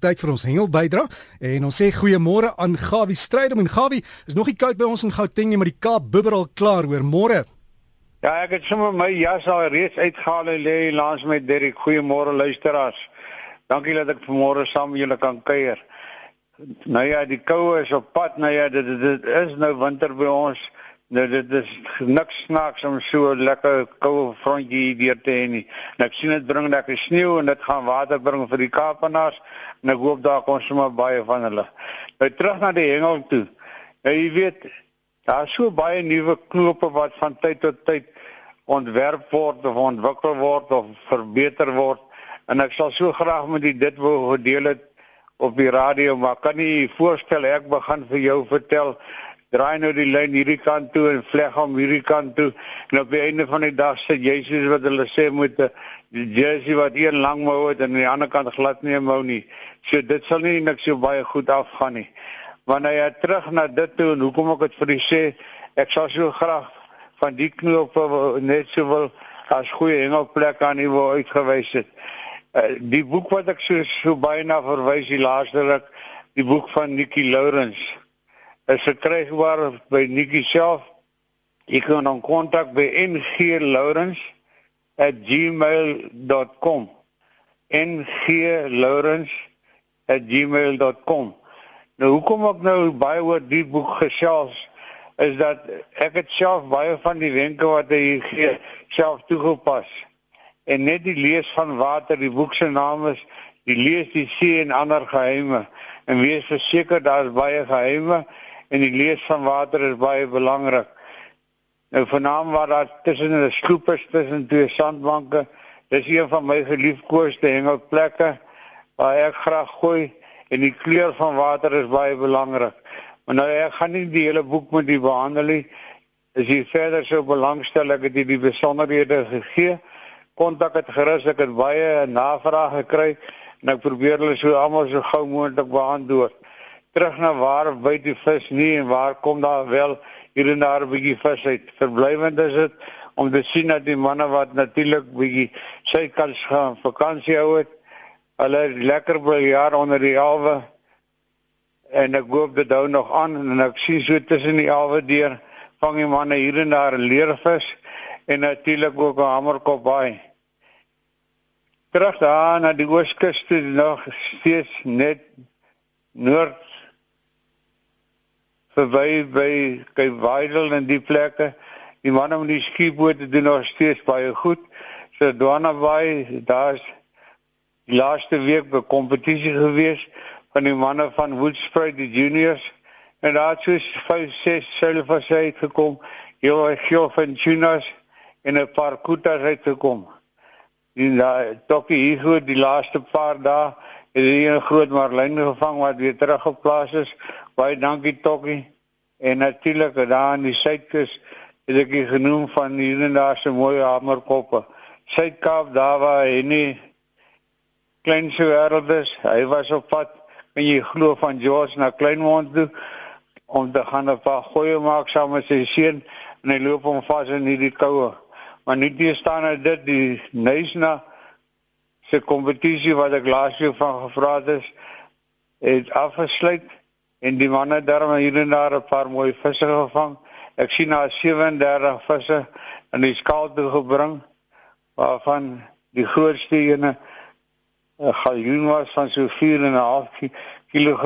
tyd vir ons hengel bydra en ons sê goeiemôre aan Gawie Strydom. En Gawie is nog nie koud by ons in Gauteng nie maar die Kaap bibber al klaar hoor. Môre. Ja ek het sommer my jas al reeds uitgehaal en lê langs met Derek goeiemôre luisteraars. Dankie dat ek vanmôre saam met julle kan kuier. Nou ja die koue is op pad. Nou ja dit, dit, dit is nou winter by ons Nou dit is niks snaaks om so lekker koue frontjie hier te hê nie. En ek sien dit bring lekker sneeu en dit gaan water bring vir die Kaapenaars en ek hoop daar kom sommer baie van hulle. Nou terug na die hengel toe. Nou jy weet daar is so baie nuwe knope wat van tyd tot tyd ontwerp word of ontwikkel word of verbeter word en ek sal so graag met dit wou gedeel het op die radio maar kan nie voorstel ek begin vir jou vertel draai nou die lyn hierdie kant toe en vleg hom hierdie kant toe en op die einde van die dag sit jy soos wat hulle sê moet die jersey wat een lang mou het en aan die ander kant glad nie mou nie. So dit sal nie niks so baie goed afgaan nie. Wanneer jy terug na dit toe en hoekom ek dit vir u sê, ek sal so graag van die knope net so wil as goeie hengelplek aan u wou uitgewys het. Uh, die boek wat ek so so baie na verwys die laaste ruk, die boek van Nikki Lawrence is verkrygbaar by Nikki self. Jy kan hom kontak by nglaurens@gmail.com. nglaurens@gmail.com. Nou hoekom ek nou baie oor die boek gesels is dat ek het self baie van die wenke wat hy gee self toegepas. En net die lees van water, die boek se naam is Die lees die see en ander geheime. En wees verseker daar's baie geheime en die lees van water is baie belangrik. Nou vanaand waar daar tussen 'n sloep is tussen twee sandbanke, dis een van my geliefkoeste hengelplekke waar ek graag gooi en die kleur van water is baie belangrik. Maar nou ek gaan nie die hele boek met u behandel nie. As jy verder sou belangstel, ek het die besonderhede gegee. Kontak het gerus, ek het baie navrae gekry en ek probeer hulle so almal so gou moontlik beantwoord terug na waar byt die vis nie en waar kom daar wel hier en daar 'n bietjie vis uit. Verblywend is dit om te sien dat die manne wat natuurlik bietjie sy kans gaan vakansie hou het. Hulle lekker by jaar onder die alwe en ek hoop dit hou nog aan en ek sien so tussen die alwe deur vang die manne hier en daar leervis en natuurlik ook 'n hamerkop baai. Terug daar na die ooskus toe nog steeds net noord verby by Vidal en die plekke. Die manne met die skiebote doen nog steeds baie goed. So Dwana Bay, daar's die laaste week 'n kompetisie gewees van die manne van Woodspruit die juniors en daar het soos 5 6 silvers uitgekom. Heel veel van tunas en 'n paar kutas uitgekom. Die tokkie hier goed die laaste paar dae het hier 'n groot marlyn gevang wat weer teruggeplaas is. Baie dankie Tokkie. En natuurlik daar in die suidkus het ek genoem van hier en daar se mooi hamerkoppe. Suidkaap daar waar hy nie klein so wêreld is. Hy was op pad en jy glo van George na Kleinmond toe om te gaan 'n paar goeie maak saam met sy seun en hy loop hom vas in hierdie koue. Maar nie die staan uit dit die Nysna se kompetisie wat ek laas week van gevra het is het afgesluit en die manne daarmee hier en daar 'n paar mooi visse gevang. Ek sien daar 37 visse in die skaal toe gebring waarvan die grootste ene 'n galjoen was van so 4 en 'n half kg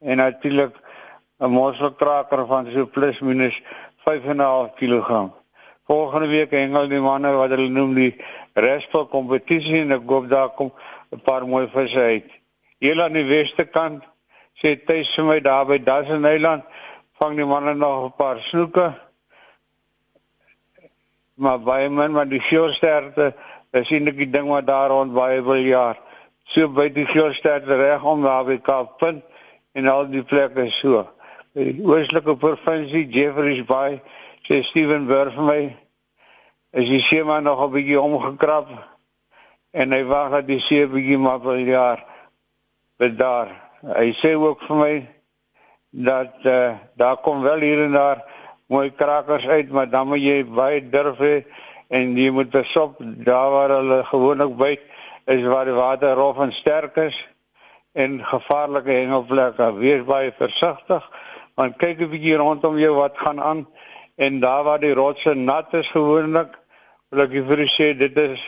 en natuurlik 'n mosselkraker van so plus minus 5 en 'n half kg. Volgende week hengel die manne wat hulle noem die Respo kompetisie en ek hoop daar kom 'n paar mooi visse uit. Hier aan die weste kant sê tuis vir my daar by Dussen Eiland vang die manne nog 'n paar snoeke. Maar baie men maar die sien ek die ding wat daar rond baie wil jaar. So by die fjordsterte reg om daar by Kaappunt en al die plekke so. Die oostelike provinsie Jeffreys Bay sê Steven Burr vir my is die see maar nog 'n bietjie omgekrap en hy wag dat die see bietjie maar wil jaar bedaar. Hy sê ook vir my dat uh, daar kom wel hier en daar mooi krakers uit, maar dan moet jy baie durf hê en jy moet besop daar waar hulle gewoonlik byt is waar die water rof en sterk is en gevaarlike hengelplekke. Wees baie versigtig want kyk 'n bietjie rondom jou wat gaan aan en daar waar die rotse nat is gewoonlik wil ek vir u sê dit is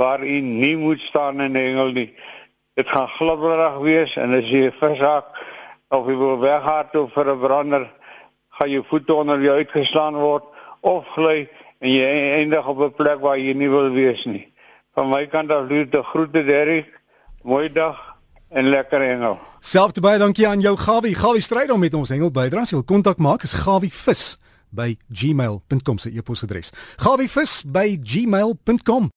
waar u nie moet staan en hengel nie. Dit gaan glibberig wees en as jy versak of jy wil weghardloop vir 'n brander, gaan jou voete onder jou uitgeslaan word of gly en jy eindig op 'n plek waar jy nie wil wees nie. Van my kant af lê die groete Derrick. Mooi dag en lekker hengel. Selfs baie dankie aan jou Gawie. Gawie stryd om met ons hengel bydra. As jy wil kontak maak is gawievis by gmail.com se e-posadres. gawievis by gmail.com